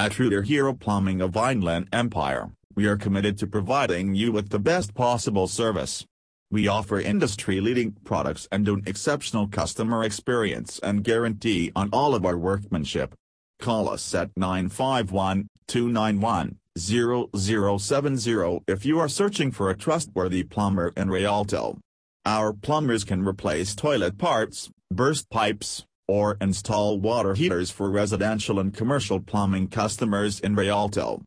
At Rooter Hero Plumbing of Inland Empire, we are committed to providing you with the best possible service. We offer industry-leading products and an exceptional customer experience and guarantee on all of our workmanship. Call us at 951-291-0070 if you are searching for a trustworthy plumber in Rialto. Our plumbers can replace toilet parts, burst pipes, or install water heaters for residential and commercial plumbing customers in Rialto.